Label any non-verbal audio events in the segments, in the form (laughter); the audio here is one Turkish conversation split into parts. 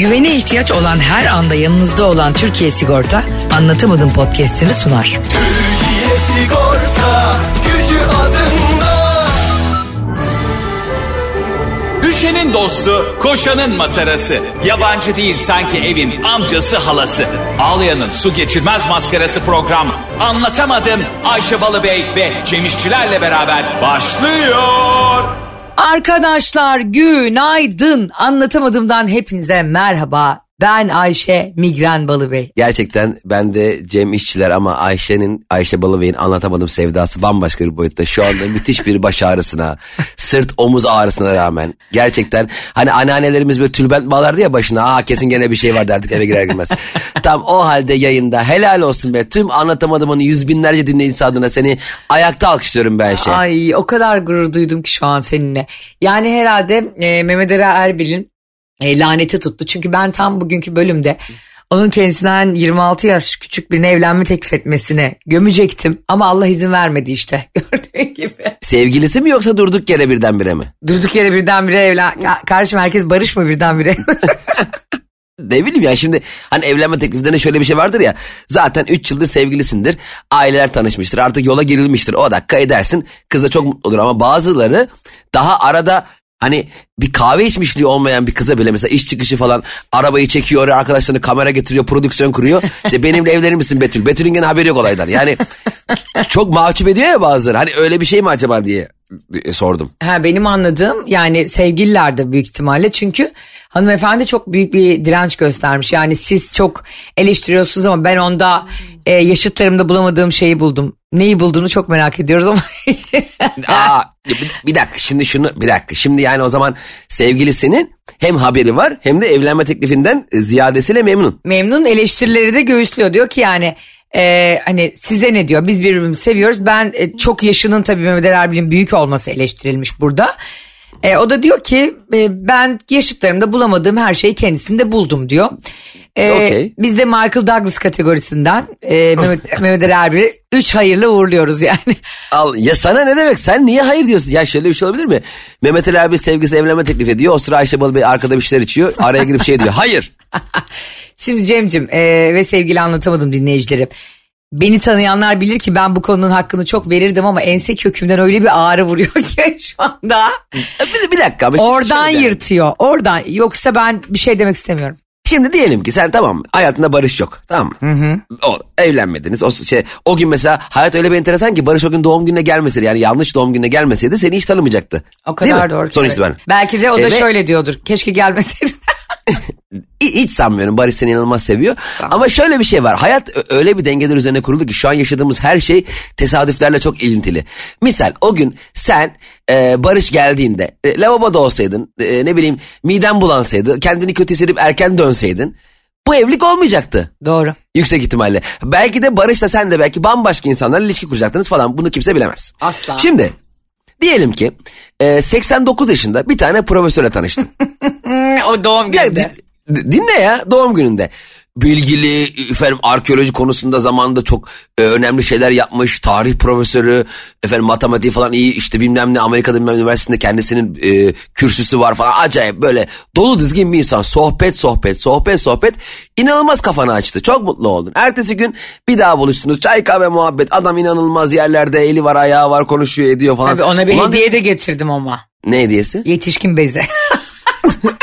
Güvene ihtiyaç olan her anda yanınızda olan Türkiye Sigorta Anlatamadım podcast'ini sunar. Türkiye Sigorta gücü adında. Düşenin dostu, koşanın matarası. Yabancı değil sanki evin amcası halası. Ağlayanın su geçirmez maskarası program. Anlatamadım Ayşe Balıbey ve Cemişçilerle beraber başlıyor. Arkadaşlar günaydın. Anlatamadığımdan hepinize merhaba. Ben Ayşe Migren Balıbey. Gerçekten ben de Cem İşçiler ama Ayşe'nin, Ayşe Balıbey'in anlatamadığım sevdası bambaşka bir boyutta. Şu anda müthiş bir baş ağrısına, (laughs) sırt omuz ağrısına rağmen gerçekten hani anneannelerimiz böyle tülbent bağlardı ya başına. Aa kesin gene bir şey var derdik eve girer girmez. (laughs) Tam o halde yayında helal olsun be. Tüm anlatamadığımın yüz binlerce dinleyicisi adına seni ayakta alkışlıyorum be Ayşe. Ay o kadar gurur duydum ki şu an seninle. Yani herhalde e, Mehmet Ali Erbil'in e, laneti tuttu. Çünkü ben tam bugünkü bölümde onun kendisinden 26 yaş küçük birine evlenme teklif etmesine gömecektim. Ama Allah izin vermedi işte (laughs) gördüğün gibi. Sevgilisi mi yoksa durduk yere birdenbire mi? Durduk yere birdenbire evlen... Ya Kardeşim herkes barış mı birdenbire? (laughs) (laughs) Ne bileyim ya şimdi hani evlenme tekliflerinde şöyle bir şey vardır ya. Zaten 3 yıldır sevgilisindir. Aileler tanışmıştır. Artık yola girilmiştir. O dakika edersin. Kız da çok mutlu olur ama bazıları daha arada hani bir kahve içmişliği olmayan bir kıza bile mesela iş çıkışı falan arabayı çekiyor oraya arkadaşlarını kamera getiriyor prodüksiyon kuruyor. İşte benimle evlenir misin Betül? Betül'ün gene haberi yok olaydan. Yani çok mahcup ediyor ya bazıları. Hani öyle bir şey mi acaba diye e, sordum. Ha benim anladığım yani sevgililer de büyük ihtimalle çünkü hanımefendi çok büyük bir direnç göstermiş. Yani siz çok eleştiriyorsunuz ama ben onda e, yaşıtlarımda bulamadığım şeyi buldum. Neyi bulduğunu çok merak ediyoruz ama (laughs) Aa, bir, bir dakika şimdi şunu bir dakika şimdi yani o zaman sevgilisinin hem haberi var hem de evlenme teklifinden ziyadesiyle memnun. memnun eleştirileri de göğüslüyor. Diyor ki yani e, hani size ne diyor biz birbirimizi seviyoruz. Ben e, çok yaşının tabii Mehmet Ali Erbil'in büyük olması eleştirilmiş burada. E, o da diyor ki e, ben yaşıtlarımda bulamadığım her şeyi kendisinde buldum diyor. E, Okey. Biz de Michael Douglas kategorisinden e, Mehmet, (laughs) Mehmet Ali Erbil'i 3 hayırla uğurluyoruz yani. Al ya sana ne demek sen niye hayır diyorsun? Ya şöyle bir şey olabilir mi? Mehmet Ali abi sevgilisi evlenme teklif ediyor. O sıra Ayşe Balıbey arkada bir şeyler içiyor. Araya girip şey diyor. Hayır. (laughs) Şimdi Cem'cim e, ve sevgili anlatamadım dinleyicilerim. Beni tanıyanlar bilir ki ben bu konunun hakkını çok verirdim ama ense kökümden öyle bir ağrı vuruyor (laughs) ki şu anda. Bir, bir dakika. ama Oradan şöyle. yırtıyor. Oradan. Yoksa ben bir şey demek istemiyorum. Şimdi diyelim ki sen tamam hayatında barış yok tamam mı? O, evlenmediniz. O, şey, o gün mesela hayat öyle bir enteresan ki Barış o gün doğum gününe gelmeseydi yani yanlış doğum gününe gelmeseydi seni hiç tanımayacaktı. O Değil kadar mi? doğru. Sonuç Evet. itibariyle. Belki de o da Evet. şöyle diyordur. Keşke gelmeseydin. (laughs) Hi- Hiç sanmıyorum. Barış seni inanılmaz seviyor. Ama şöyle bir şey var. Hayat öyle bir dengeler üzerine kuruldu ki şu an yaşadığımız her şey tesadüflerle çok ilintili. Misal o gün sen e, Barış geldiğinde e, lavaboda olsaydın e, ne bileyim miden bulansaydı kendini kötü hissedip erken dönseydin bu evlilik olmayacaktı. doğru. Yüksek ihtimalle. Belki de Barış'la sen de belki bambaşka insanlarla ilişki kuracaktınız falan. Bunu kimse bilemez. Asla. Şimdi diyelim ki e, 89 yaşında bir tane profesörle tanıştın. (laughs) o doğum Ya, gününde. di- dinle ya doğum gününde. Bilgili, efendim arkeoloji konusunda zamanında çok e, önemli şeyler yapmış. Tarih profesörü, efendim matematiği falan iyi işte bilmem ne Amerika'da bilmem üniversitesinde kendisinin e, kürsüsü var falan. Acayip böyle dolu dizgin bir insan. Sohbet, sohbet, sohbet, sohbet. İnanılmaz kafanı açtı. Çok mutlu oldun. Ertesi gün bir daha buluştunuz. Çay kahve muhabbet. Adam inanılmaz yerlerde eli var ayağı var konuşuyor ediyor falan. Tabii ona bir Ulan- hediye de getirdim ama. Ne hediyesi? Yetişkin bezi. (laughs)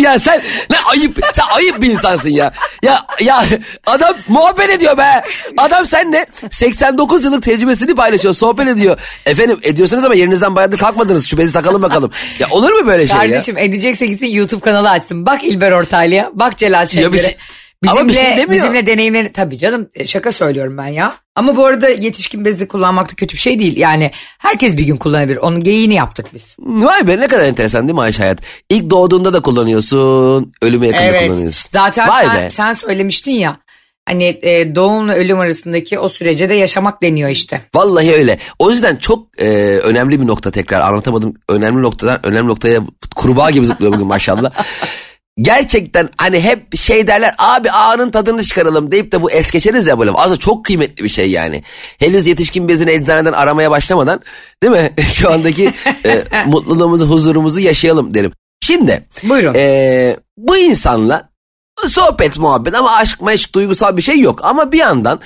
Ya sen ne ayıp sen ayıp bir insansın ya. Ya ya adam muhabbet ediyor be. Adam seninle 89 yıllık tecrübesini paylaşıyor, sohbet ediyor. Efendim ediyorsunuz ama yerinizden bayağıdır kalkmadınız. Şu bezi takalım bakalım. Ya olur mu böyle şey ya? Kardeşim edecekse gitsin YouTube kanalı açsın. Bak İlber Ortaylı'ya. Bak Celal Şengör'e. Şey- Ama bir şey demiyor. bizimle deneyimleri tabii canım e, şaka söylüyorum ben ya. Ama bu arada yetişkin bezi kullanmak da kötü bir şey değil. Yani herkes bir gün kullanabilir. Onun geyiğini yaptık biz. Vay be ne kadar enteresan değil mi Ayşe Hayat? İlk doğduğunda da kullanıyorsun, ölüme yakında Evet. kullanıyorsun. Zaten Vay sen, be. sen söylemiştin ya. Hani e, doğumla ölüm arasındaki o sürece de yaşamak deniyor işte. Vallahi öyle. O yüzden çok e, önemli bir nokta tekrar anlatamadım. Önemli noktadan önemli noktaya kurbağa gibi zıplıyor bugün maşallah. (laughs) Gerçekten hani hep şey derler abi anın tadını çıkaralım deyip de bu es geçeriz ya böyle. Aslında çok kıymetli bir şey yani. Henüz yetişkin bezini eczaneden aramaya başlamadan değil mi? (laughs) Şu andaki e, (laughs) mutluluğumuzu huzurumuzu yaşayalım derim. Şimdi Buyurun. e, bu insanla sohbet muhabbet ama aşk meşk duygusal bir şey yok. Ama bir yandan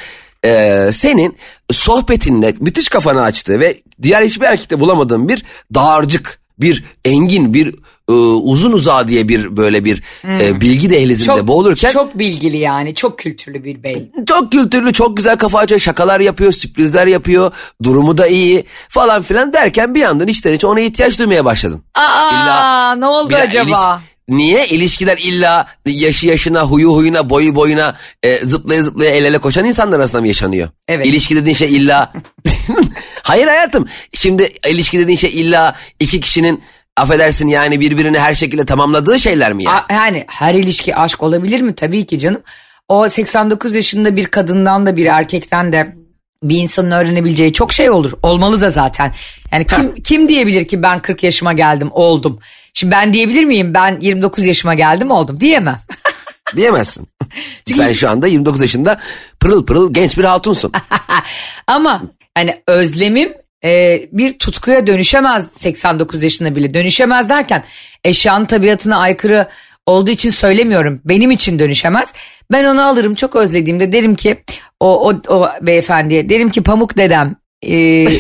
e, senin sohbetinle müthiş kafanı açtığı ve diğer hiçbir erkekte bulamadığın bir dağarcık, bir engin, bir e, uzun uzağa diye bir böyle bir e, bilgi dehlizinde Çok, boğulurken çok bilgili yani çok kültürlü bir bey. çok kültürlü, çok güzel kafa açıyor, şakalar yapıyor, sürprizler yapıyor, durumu da iyi falan filan derken bir yandan içten içe ona ihtiyaç duymaya başladın. Aa İlla- ne oldu acaba? iliş- niye? İlişkiler illa yaşı yaşına, huyu huyuna, boyu boyuna e, zıplaya zıplaya el ele koşan insanlar arasında mı yaşanıyor? Evet. İlişki dediğin şey illa... (laughs) (laughs) Hayır hayatım. Şimdi ilişki dediğin şey illa iki kişinin affedersin yani birbirini her şekilde tamamladığı şeyler mi yani? A- yani her ilişki aşk olabilir mi? Tabii ki canım. O 89 yaşında bir kadından da bir erkekten de bir insanın öğrenebileceği çok şey olur. Olmalı da zaten. Yani kim kim diyebilir ki ben 40 yaşıma geldim, oldum. Şimdi ben diyebilir miyim? Ben 29 yaşıma geldim, oldum. Diyemem. (laughs) Diyemezsin. (laughs) Sen şu anda 29 yaşında pırıl pırıl genç bir hatunsun. (laughs) Ama hani özlemim e, bir tutkuya dönüşemez 89 yaşında bile. Dönüşemez derken eşyanın tabiatına aykırı olduğu için söylemiyorum. Benim için dönüşemez. Ben onu alırım çok özlediğimde derim ki o, o, o beyefendiye derim ki pamuk dedem e, (laughs)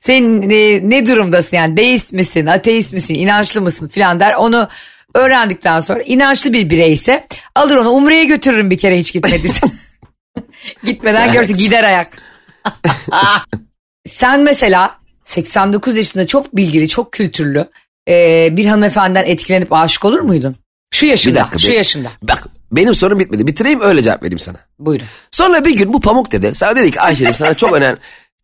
sen e, ne durumdasın yani deist misin ateist misin inançlı mısın filan der onu öğrendikten sonra inançlı bir bireyse alır onu umreye götürürüm bir kere hiç gitmediyse. (laughs) Gitmeden görse gider ayak. Sen mesela 89 yaşında çok bilgili, çok kültürlü e, bir hanımefendiden etkilenip aşık olur muydun? Şu yaşında, dakika, şu bir- yaşında. Bak benim sorum bitmedi. Bitireyim öyle cevap vereyim sana. Buyurun. Sonra bir gün bu pamuk dedi. Sana dedi ki Ayşe'cim sana çok önemli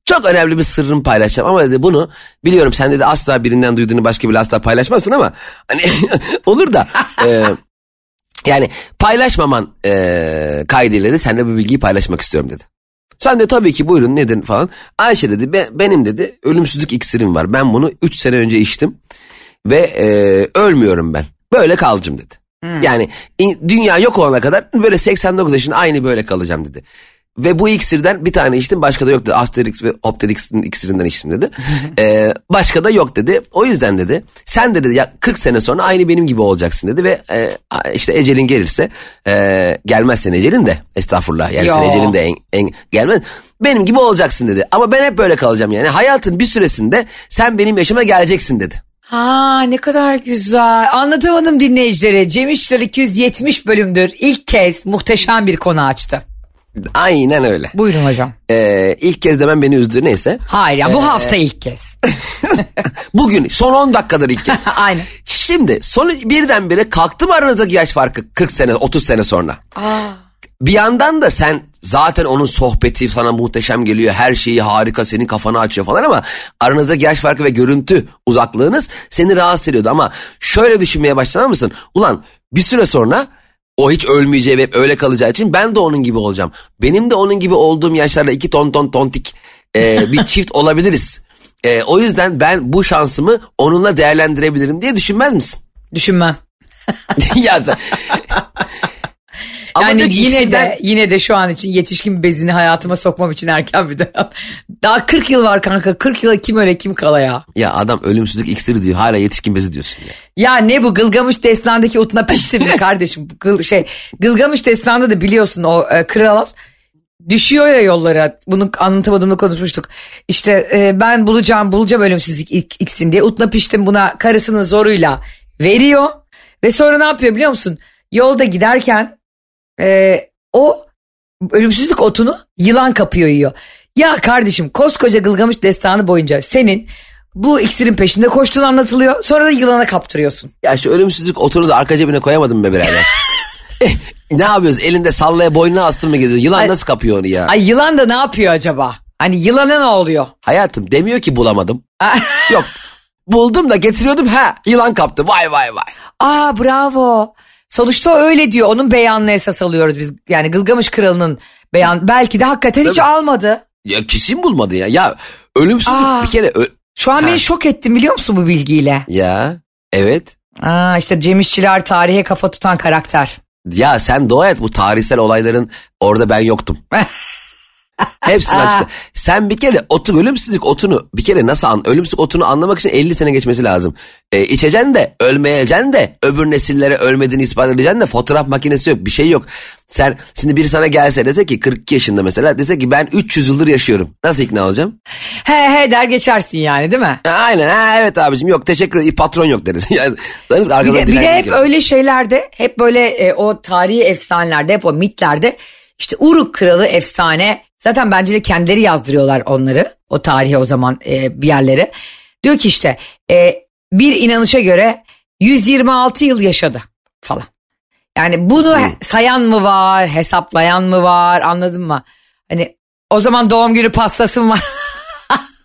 çok önemli bir sırrımı paylaşacağım ama dedi bunu biliyorum sen dedi asla birinden duyduğunu başka biriyle asla paylaşmazsın ama (laughs) hani (laughs) olur da e, yani paylaşmaman e, kaydıyla da seninle bu bilgiyi paylaşmak istiyorum dedi. Sen de tabii ki buyurun nedir falan. Ayşe dedi "Be- benim dedi ölümsüzlük iksirim var. Ben bunu 3 sene önce içtim ve e, ölmüyorum ben. Böyle kalacağım dedi. Yani in- dünya yok olana kadar böyle 89 yaşında aynı böyle kalacağım dedi. Ve bu iksirden bir tane içtim başka da yok dedi. Asterix ve Obelix'in iksirinden içtim dedi. (laughs) Ee, başka da yok dedi. O yüzden dedi sen de dedi ya 40 sene sonra aynı benim gibi olacaksın dedi. Ve e, işte ecelin gelirse e, gelmezsen ecelin de estağfurullah yani Yo. sen ecelin de en, en- gelmez. Benim gibi olacaksın dedi. Ama ben hep böyle kalacağım yani. Hayatın bir süresinde sen benim yaşıma geleceksin dedi. Ha ne kadar güzel. Anlatamadım dinleyicilere. Cem İşler 270 bölümdür. İlk kez muhteşem bir konu açtı. Aynen öyle. Buyurun hocam. Ee, ilk kez demem beni üzdü neyse. Hayır ya bu Ee, hafta ilk kez. (laughs) Bugün son 10 dakikadır ilk kez. (laughs) Aynen. Şimdi son birdenbire kalktı mı aranızdaki yaş farkı 40 sene 30 sene sonra? Bir yandan da sen zaten onun sohbeti sana muhteşem geliyor. Her şeyi harika senin kafanı açıyor falan ama aranızdaki yaş farkı ve görüntü uzaklığınız seni rahatsız ediyordu. Ama şöyle düşünmeye başlar mısın? Ulan bir süre sonra o hiç ölmeyeceği ve hep öyle kalacağı için ben de onun gibi olacağım. Benim de onun gibi olduğum yaşlarda iki ton ton tontik e, bir (laughs) çift olabiliriz. E, o yüzden ben bu şansımı onunla değerlendirebilirim diye düşünmez misin? Düşünmem. (laughs) ya da... (laughs) Ama yani yine ikisinden- de yine de şu an için yetişkin bezini hayatıma sokmam için erken bir dönem. (laughs) Daha 40 yıl var kanka. 40 yıla kim öyle kim kala ya. Ya adam ölümsüzlük iksiri diyor hala yetişkin bezi diyorsun ya. Ya ne bu Gılgamış Destanı'ndaki utna pişti mi kardeşim? Gıl, şey, Gılgamış Destanı'nda da biliyorsun o e, kral düşüyor ya yollara. Bunu anlatamadığımda konuşmuştuk. İşte e, ben bulacağım bulacağım ölümsüzlük ik- iksirini diye utna piştim buna karısının zoruyla veriyor. Ve sonra ne yapıyor biliyor musun? Yolda giderken e, o ölümsüzlük otunu yılan kapıyor yiyor. Ya kardeşim koskoca Gılgamış Destanı boyunca senin bu iksirin peşinde koştuğun anlatılıyor. Sonra da yılana kaptırıyorsun. Ya şu ölümsüzlük otunu da arka cebine koyamadın be birader. (laughs) ne yapıyoruz elinde sallaya boynuna astın mı geziyor? Yılan Ay- nasıl kapıyor onu ya? Ay yılan da ne yapıyor acaba? Hani yılana ne oluyor? Hayatım demiyor ki bulamadım. Yok buldum da getiriyordum ha yılan kaptı vay vay vay. Aa bravo. Sonuçta öyle diyor. Onun beyanını esas alıyoruz biz. Yani Gılgamış Kralı'nın beyan. Belki de hakikaten hiç Tabii. almadı. Ya kesin bulmadı ya. Ya ölümsüzlük Aa. bir kere ö- Şu an Ha. beni şok ettin biliyor musun bu bilgiyle? ya evet. Aa işte Cem İşçiler tarihe kafa tutan karakter. Ya sen dua et bu tarihsel olayların orada ben yoktum. (laughs) Hepsini açıkla. Sen bir kere otu ölümsüzlük otunu bir kere nasıl an ölümsüzlük otunu anlamak için 50 sene geçmesi lazım. E, içeceksin de ölmeyeceksin de öbür nesillere ölmediğini ispat edeceksin de fotoğraf makinesi yok bir şey yok. Sen şimdi biri sana gelse dese ki 42 yaşında mesela dese ki ben 300 yıldır yaşıyorum. Nasıl ikna olacağım? He he der geçersin yani değil mi? Aynen ha, evet abicim yok teşekkür ederim patron yok deriz. (laughs) Yani, Bir de, bir de hep yok. öyle şeylerde hep böyle e, o tarihi efsanelerde hep o mitlerde işte Uruk kralı efsane zaten bence de kendileri yazdırıyorlar onları o tarihe o zaman e, bir yerlere. Diyor ki işte e, bir inanışa göre 126 yıl yaşadı falan. Yani bunu sayan mı var hesaplayan mı var anladın mı? Hani o zaman doğum günü pastası mı var? (laughs)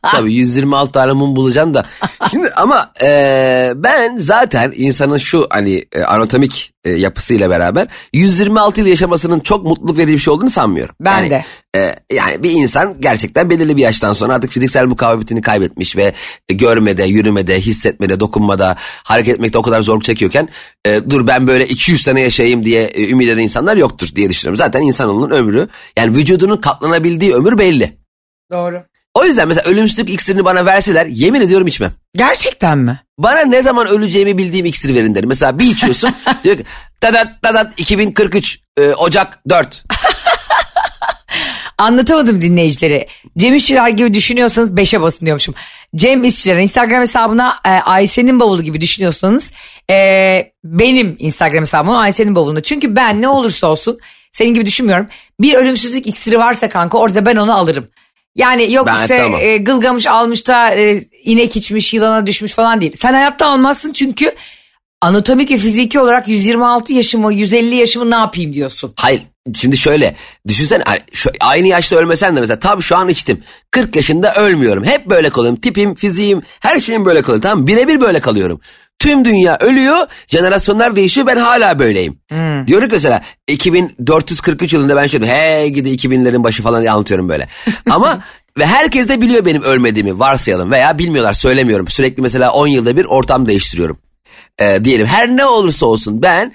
Tabii 126 tane mum bulacaksın da. (laughs) Şimdi ama e, ben zaten insanın şu hani e, anatomik e, yapısıyla beraber 126 yıl yaşamasının çok mutluluk verici bir şey olduğunu sanmıyorum. Ben yani, de. e, yani bir insan gerçekten belirli bir yaştan sonra artık fiziksel mukavemetini kaybetmiş ve görmede, yürümede, hissetmede, dokunmada, hareket etmekte o kadar zorluk çekiyorken e, dur ben böyle 200 sene yaşayayım diye e, ümit eden insanlar yoktur diye düşünüyorum. Zaten insanoğlunun ömrü yani vücudunun katlanabildiği ömür belli. Doğru. O yüzden mesela ölümsüzlük iksirini bana verseler yemin ediyorum içmem. Gerçekten mi? Bana ne zaman öleceğimi bildiğim iksiri verin derim. Mesela bir içiyorsun (laughs) diyor ki dadat dadat 2043 e, Ocak 4. (laughs) Anlatamadım dinleyicileri. Cem İşçiler gibi düşünüyorsanız 5'e basın diyormuşum. Cem İşçiler'in Instagram hesabına e, Ayşe'nin bavulu gibi düşünüyorsanız e, benim Instagram hesabım Ayşe'nin bavulunda. Çünkü ben ne olursa olsun senin gibi düşünmüyorum. Bir ölümsüzlük iksiri varsa kanka orada ben onu alırım. Yani yok Ben işte tamam. e, gılgamış almış da e, inek içmiş yılana düşmüş falan değil. Sen hayatta almazsın çünkü anatomik ve fiziki olarak 126 yaşımı 150 yaşımı ne yapayım diyorsun. Hayır şimdi şöyle düşünsen aynı yaşta ölmesen de mesela tabii şu an içtim. 40 yaşında ölmüyorum. Hep böyle kalıyorum. Tipim, fiziğim, her şeyim böyle kalıyor. Tamam birebir böyle kalıyorum. Tüm dünya ölüyor, jenerasyonlar değişiyor ben hala böyleyim. Diyorum ki mesela 2443 yılında ben şöyle hey gidi 2000'lerin başı falan diye anlatıyorum böyle. (laughs) Ama ve herkes de biliyor benim ölmediğimi varsayalım veya bilmiyorlar söylemiyorum. Sürekli mesela 10 yılda bir ortam değiştiriyorum. Ee, diyelim her ne olursa olsun ben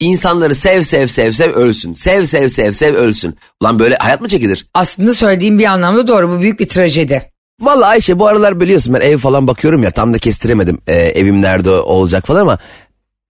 insanları sev sev sev sev ölsün. Sev sev sev sev ölsün. Ulan böyle hayat mı çekilir? Aslında söylediğim bir anlamda doğru bu büyük bir trajedi. Vallahi Ayşe bu aralar biliyorsun ben ev falan bakıyorum ya tam da kestiremedim e, evim nerede olacak falan ama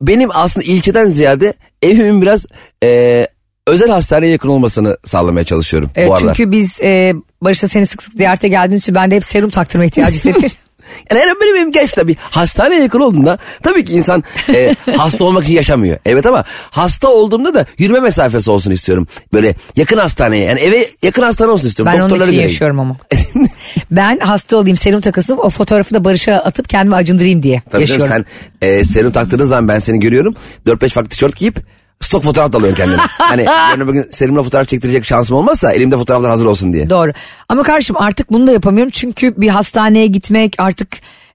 benim aslında ilçeden ziyade evimin biraz e, özel hastaneye yakın olmasını sağlamaya çalışıyorum Evet, bu aralar. çünkü biz e, Barış'la seni sık sık ziyarete geldiğin için ben de hep serum taktırma ihtiyacı hissettim. (laughs) Yani her benim evim geç tabii. Hastaneye yakın olduğunda tabii ki insan e, (laughs) hasta olmak için yaşamıyor. Evet ama hasta olduğumda da yürüme mesafesi olsun istiyorum. Böyle yakın hastaneye yani eve yakın hastane olsun istiyorum. ben onun Doktorları için göreyim. yaşıyorum ama. (laughs) ben hasta olayım serum takasın o fotoğrafı da Barış'a atıp kendimi acındırayım diye Tabii canım, yaşıyorum. sen e, serum taktığın zaman ben seni görüyorum. 4-5 farklı tişört giyip stok fotoğraf da alıyorsun kendine. (laughs) hani yarın bugün serumla fotoğraf çektirecek şansım olmazsa elimde fotoğraflar hazır olsun diye. Doğru. Ama kardeşim artık bunu da yapamıyorum çünkü bir hastaneye gitmek artık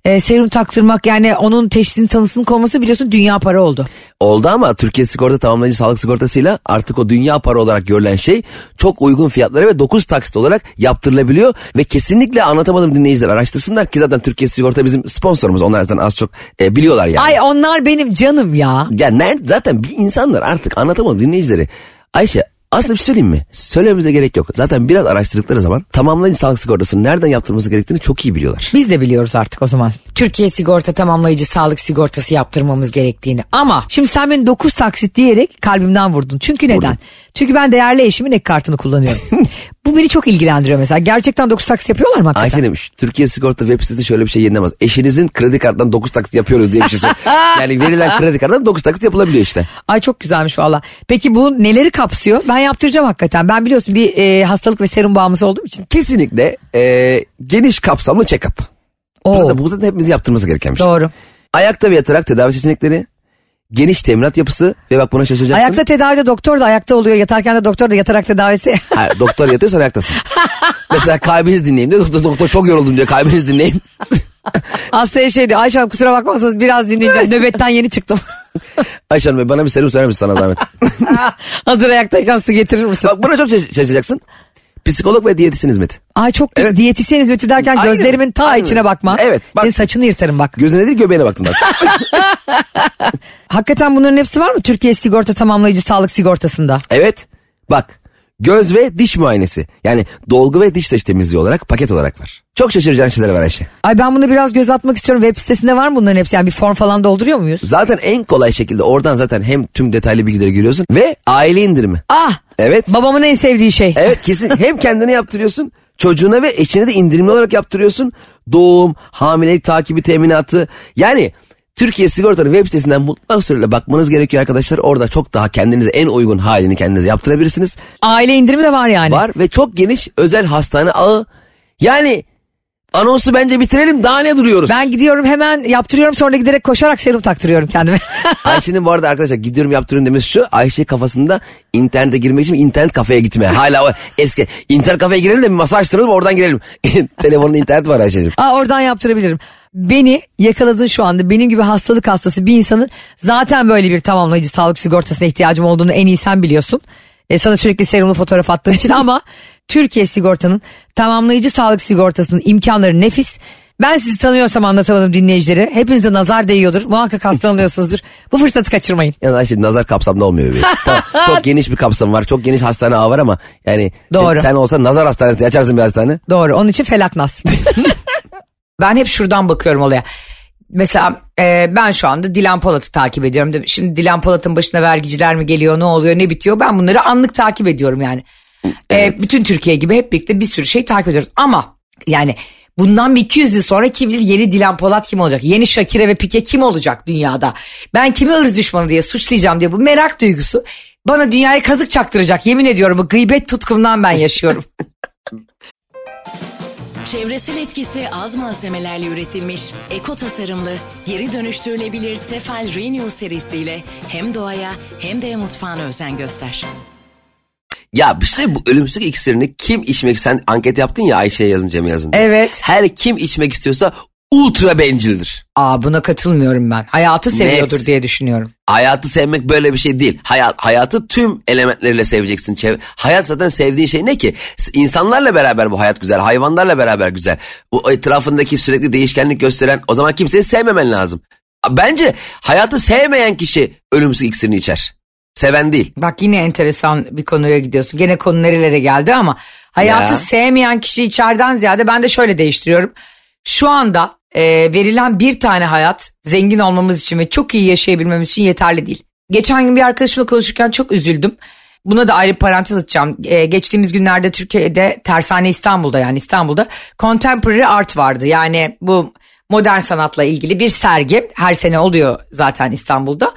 e, serum taktırmak yani onun teşhisinin tanısının konması biliyorsun dünya para oldu. Oldu ama Türkiye Sigorta Tamamlayıcı Sağlık Sigortası'yla artık o dünya para olarak görülen şey çok uygun fiyatlara ve 9 taksit olarak yaptırılabiliyor. Ve kesinlikle anlatamadım dinleyiciler araştırsınlar ki zaten Türkiye Sigorta bizim sponsorumuz. Onlar zaten az çok e, biliyorlar yani. Ay onlar benim canım ya. Ya nerede zaten bir insanlar artık anlatamadım dinleyicileri. Ayşe aslında bir şey söyleyeyim mi? Söylememize gerek yok. Zaten biraz araştırdıkları zaman tamamlayıcı sağlık sigortasını nereden yaptırması gerektiğini çok iyi biliyorlar. Biz de biliyoruz artık o zaman. Türkiye sigorta tamamlayıcı sağlık sigortası yaptırmamız gerektiğini. Ama şimdi sen beni 9 taksit diyerek kalbimden vurdun. Çünkü neden? Çünkü ben değerli eşimin ek kartını kullanıyorum. (laughs) Bu beni çok ilgilendiriyor mesela. Gerçekten 9 taksit yapıyorlar mı hakikaten? Ayşe demiş Türkiye Sigorta web sitesi şöyle bir şey yayınlamaz. Eşinizin kredi kartından 9 taksit yapıyoruz diye bir şey (laughs) yani verilen kredi kartından 9 taksit yapılabiliyor işte. Ay çok güzelmiş valla. Peki bu neleri kapsıyor? Ben yaptıracağım hakikaten. Ben biliyorsun bir e, hastalık ve serum bağımlısı olduğum için. Kesinlikle e, geniş kapsamlı check-up. Bu Oo, zaten, bu zaten hepimizin yaptırması gereken bir şey. doğru. Ayakta ve yatarak tedavi seçenekleri, geniş teminat yapısı ve bak buna şaşıracaksın. Ayakta tedavide doktor da ayakta oluyor. Yatarken de doktor da yatarak tedavisi. (laughs) Hayır, doktor yatıyorsan ayaktasın. (laughs) Mesela kalbiniz dinleyin diyor. Doktor, doktor çok yoruldum diyor kalbiniz dinleyin. (laughs) (laughs) Hastaya şey diyor. Ayşe Hanım kusura bakmazsanız biraz dinleyeceğim. Nöbetten yeni çıktım. (laughs) Ayşe Hanım bana bir serum söyler misin sana zahmet? (laughs) Hazır ayaktayken su getirir misin? bak buna çok şaş- şaşıracaksın. Psikolog ve diyetisyen hizmeti. Ay çok güzel. Evet. Diyetisyen hizmeti derken Aynen, gözlerimin ta aynen. içine bakma. Evet, bak. Senin saçını yırtarım bak. Gözüne değil göbeğine baktım bak. Hakikaten bunların hepsi var mı Türkiye Sigorta Tamamlayıcı Sağlık Sigortası'nda? evet bak göz ve diş muayenesi. Yani dolgu ve diş taşı temizliği olarak paket olarak var. Çok şaşıracağın şeyler var Ayşe. Ay ben bunu biraz göz atmak istiyorum. Web sitesinde var mı bunların hepsi? Yani bir form falan dolduruyor muyuz? Zaten en kolay şekilde oradan zaten hem tüm detaylı bilgileri görüyorsun ve aile indirimi. Ah Evet. babamın en sevdiği şey. Evet (laughs) kesin hem kendine yaptırıyorsun çocuğuna ve eşine de indirimli olarak yaptırıyorsun. Doğum, hamilelik takibi teminatı yani Türkiye Sigorta'nın web sitesinden mutlak sureyle bakmanız gerekiyor arkadaşlar. Orada çok daha kendinize en uygun halini kendinize yaptırabilirsiniz. Aile indirimi de var yani. Var ve çok geniş özel hastane ağı. Yani anonsu bence bitirelim daha ne duruyoruz? Ben gidiyorum hemen yaptırıyorum sonra giderek koşarak serum taktırıyorum kendime. (laughs) Ayşe'nin bu arada arkadaşlar gidiyorum yaptırıyorum demesi şu. Ayşe kafasında internete girmek için internet kafeye gitme. Hala o eski internet kafeye girelim de bir masa açtıralım oradan girelim. (laughs) Telefonunda internet var Ayşe'cim. Aa, oradan yaptırabilirim. Beni yakaladın şu anda. Benim gibi hastalık hastası bir insanın zaten böyle bir tamamlayıcı sağlık sigortasına ihtiyacım olduğunu en iyi sen biliyorsun. E, sana sürekli serumlu fotoğraf attığım için ama (laughs) Türkiye Sigorta'nın tamamlayıcı sağlık sigortasının imkanları nefis. Ben sizi tanıyorsam anlatamadım dinleyicileri. Hepinize nazar değiyordur. Muhakkak hastalanıyorsunuzdur. Bu fırsatı kaçırmayın. Yani Ayşe nazar kapsamda olmuyor bebeğim. (laughs) Tamam, çok geniş bir kapsam var. Çok geniş hastane ağı var ama yani Doğru. Sen, sen olsan nazar hastanesi açarsın bir hastane. Doğru onun için felaknas. (laughs) ben hep şuradan bakıyorum olaya. Mesela e, ben şu anda Dilan Polat'ı takip ediyorum. Şimdi Dilan Polat'ın başına vergiciler mi geliyor ne oluyor ne bitiyor ben bunları anlık takip ediyorum yani. E, bütün Türkiye gibi hep birlikte bir sürü şey takip ediyoruz. Ama yani bundan bir 200 yıl sonra kim bilir yeni Dilan Polat kim olacak? Yeni Shakira ve Pike kim olacak dünyada? Ben kimi ırz düşmanı diye suçlayacağım diye bu merak duygusu bana dünyaya kazık çaktıracak. Yemin ediyorum bu gıybet tutkumdan ben yaşıyorum. (laughs) Çevresel etkisi az malzemelerle üretilmiş, eko tasarımlı, geri dönüştürülebilir Tefal Renew serisiyle hem doğaya hem de mutfağına özen göster. Ya bir şey bu ölümsüzlük iksirini kim içmek sen anket yaptın ya Ayşe'ye yazın Cem'e yazın. diye. Evet. Her kim içmek istiyorsa ultra bencildir. Aa buna katılmıyorum ben. Hayatı seviyordur Net. diye düşünüyorum. Hayatı sevmek böyle bir şey değil. Hayat, hayatı tüm elementleriyle seveceksin. Çev- hayat zaten sevdiğin şey ne ki? İnsanlarla beraber bu hayat güzel. Hayvanlarla beraber güzel. Bu etrafındaki sürekli değişkenlik gösteren o zaman kimseyi sevmemen lazım. Bence hayatı sevmeyen kişi ölümsüz iksirini içer. Seven değil. Bak yine enteresan bir konuya gidiyorsun. Gene konu nerelere geldi ama hayatı Ya. sevmeyen kişi içeriden ziyade ben de şöyle değiştiriyorum. Şu anda e, verilen bir tane hayat zengin olmamız için ve çok iyi yaşayabilmemiz için yeterli değil. Geçen gün bir arkadaşımla konuşurken çok üzüldüm. Buna da ayrı parantez açacağım. E, geçtiğimiz günlerde Türkiye'de Tersane İstanbul'da yani İstanbul'da Contemporary Art vardı. Yani bu modern sanatla ilgili bir sergi her sene oluyor zaten İstanbul'da.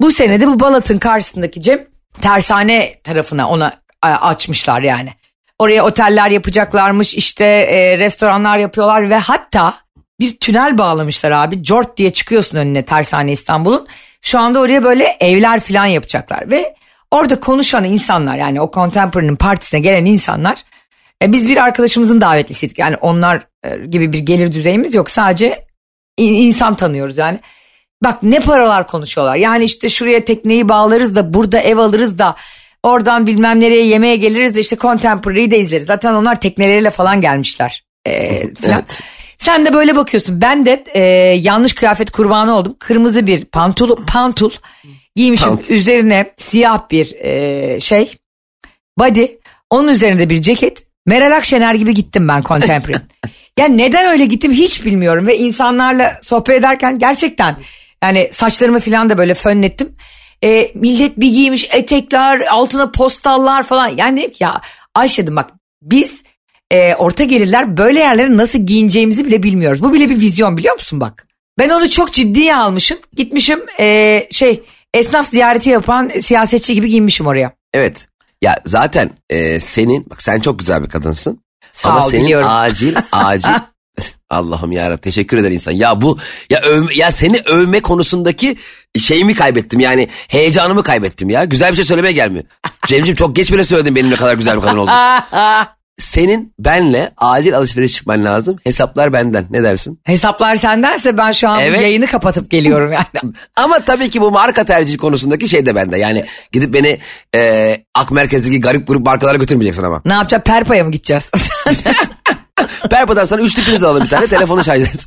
Bu sene de bu Balat'ın karşısındaki Cem tersane tarafına ona a, açmışlar yani. Oraya oteller yapacaklarmış işte e, restoranlar yapıyorlar ve hatta bir tünel bağlamışlar abi. Jort diye çıkıyorsun önüne tersane İstanbul'un. Şu anda oraya böyle evler falan yapacaklar ve orada konuşan insanlar yani o Contemporary'nin partisine gelen insanlar e, biz bir arkadaşımızın davetlisiydik. Yani onlar e, gibi bir gelir düzeyimiz yok. Sadece in- insan tanıyoruz yani. Bak ne paralar konuşuyorlar. Yani işte şuraya tekneyi bağlarız da burada ev alırız da oradan bilmem nereye yemeğe geliriz de işte Contemporary'i de izleriz. Zaten onlar tekneleriyle falan gelmişler. Ee, falan. Evet. Sen de böyle bakıyorsun. Ben de e, yanlış kıyafet kurbanı oldum. Kırmızı bir pantul, pantul giymişim. Pantul. Üzerine siyah bir e, şey body. Onun üzerinde bir ceket. Meral Akşener gibi gittim ben Contemporary. (laughs) yani neden öyle gittim hiç bilmiyorum. Ve insanlarla sohbet ederken gerçekten yani saçlarımı falan da böyle fönlettim. E, millet bir giymiş etekler altına postallar falan. Yani dedim ki ya Ayşe'dim bak biz e, orta gelirler böyle yerlere nasıl giyineceğimizi bile bilmiyoruz. Bu bile bir vizyon biliyor musun bak. Ben onu çok ciddiye almışım. Gitmişim e, şey esnaf ziyareti yapan siyasetçi gibi giyinmişim oraya. Evet. Ya zaten e, senin bak sen çok güzel bir kadınsın. Sağ Ama ol, senin biliyorum. acil (laughs) acil Allah'ım ya teşekkür eder insan. Ya bu ya övme, ya seni övme konusundaki şeyimi kaybettim yani heyecanımı kaybettim ya. Güzel bir şey söylemeye gelmiyor. Cemciğim çok geç bile söyledin benim ne kadar güzel bir kadın olduğunu. (laughs) Senin benle acil alışveriş çıkman lazım. Hesaplar benden. Ne dersin? Hesaplar sendense ben şu an Evet. yayını kapatıp geliyorum yani. (laughs) Ama tabii ki bu marka tercihi konusundaki şey de bende. Yani gidip beni e, Ak Merkez'deki garip grup markalara götürmeyeceksin ama. ne yapacağız? Perpa'ya mı gideceğiz? (laughs) (laughs) Perpa'dan sana üçlü priz alalım bir tane telefonu şarj et.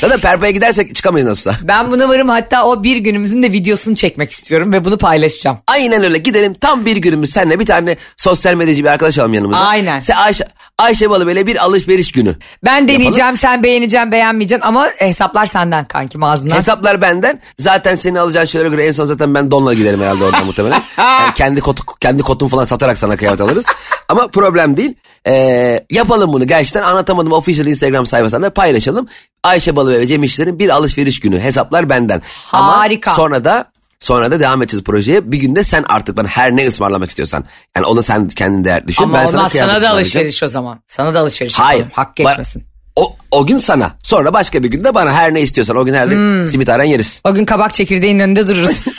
Zaten Perpa'ya gidersek çıkamayız nasılsa. Ben buna varım hatta o bir günümüzün de videosunu çekmek istiyorum ve bunu paylaşacağım. Aynen öyle gidelim tam bir günümüz senle bir tane sosyal medyacı bir arkadaş alalım yanımıza. Aynen. Sen Ayşe, Ayşe Balı böyle bir alışveriş günü. Ben deneyeceğim sen beğeneceksin beğenmeyeceksin ama hesaplar senden kankim ağzından. Hesaplar benden. Zaten seni alacağın şeylere göre en son zaten ben donla giderim herhalde oradan muhtemelen. (laughs) Yani kendi kotu, kendi kotun falan satarak sana kıyafet alırız. Ama problem değil. Ee, yapalım bunu gerçekten anlatamadım official Instagram sayfasında paylaşalım. Ayşe Balı ve Cem İşler'in bir alışveriş günü. Hesaplar benden. Harika. Ama sonra da sonra da devam edeceğiz projeye. Bir günde sen artık bana her ne ısmarlamak istiyorsan. Yani onu sen kendin değer düşün. ama ben olmaz sana, kıyafet da alışveriş o zaman. Sana da alışveriş Hayır. yapalım. Hak geçmesin. O, o gün sana. Sonra başka bir günde bana her ne istiyorsan. O gün her Hmm. simit aran yeriz. O gün kabak çekirdeğinin önünde dururuz. (laughs)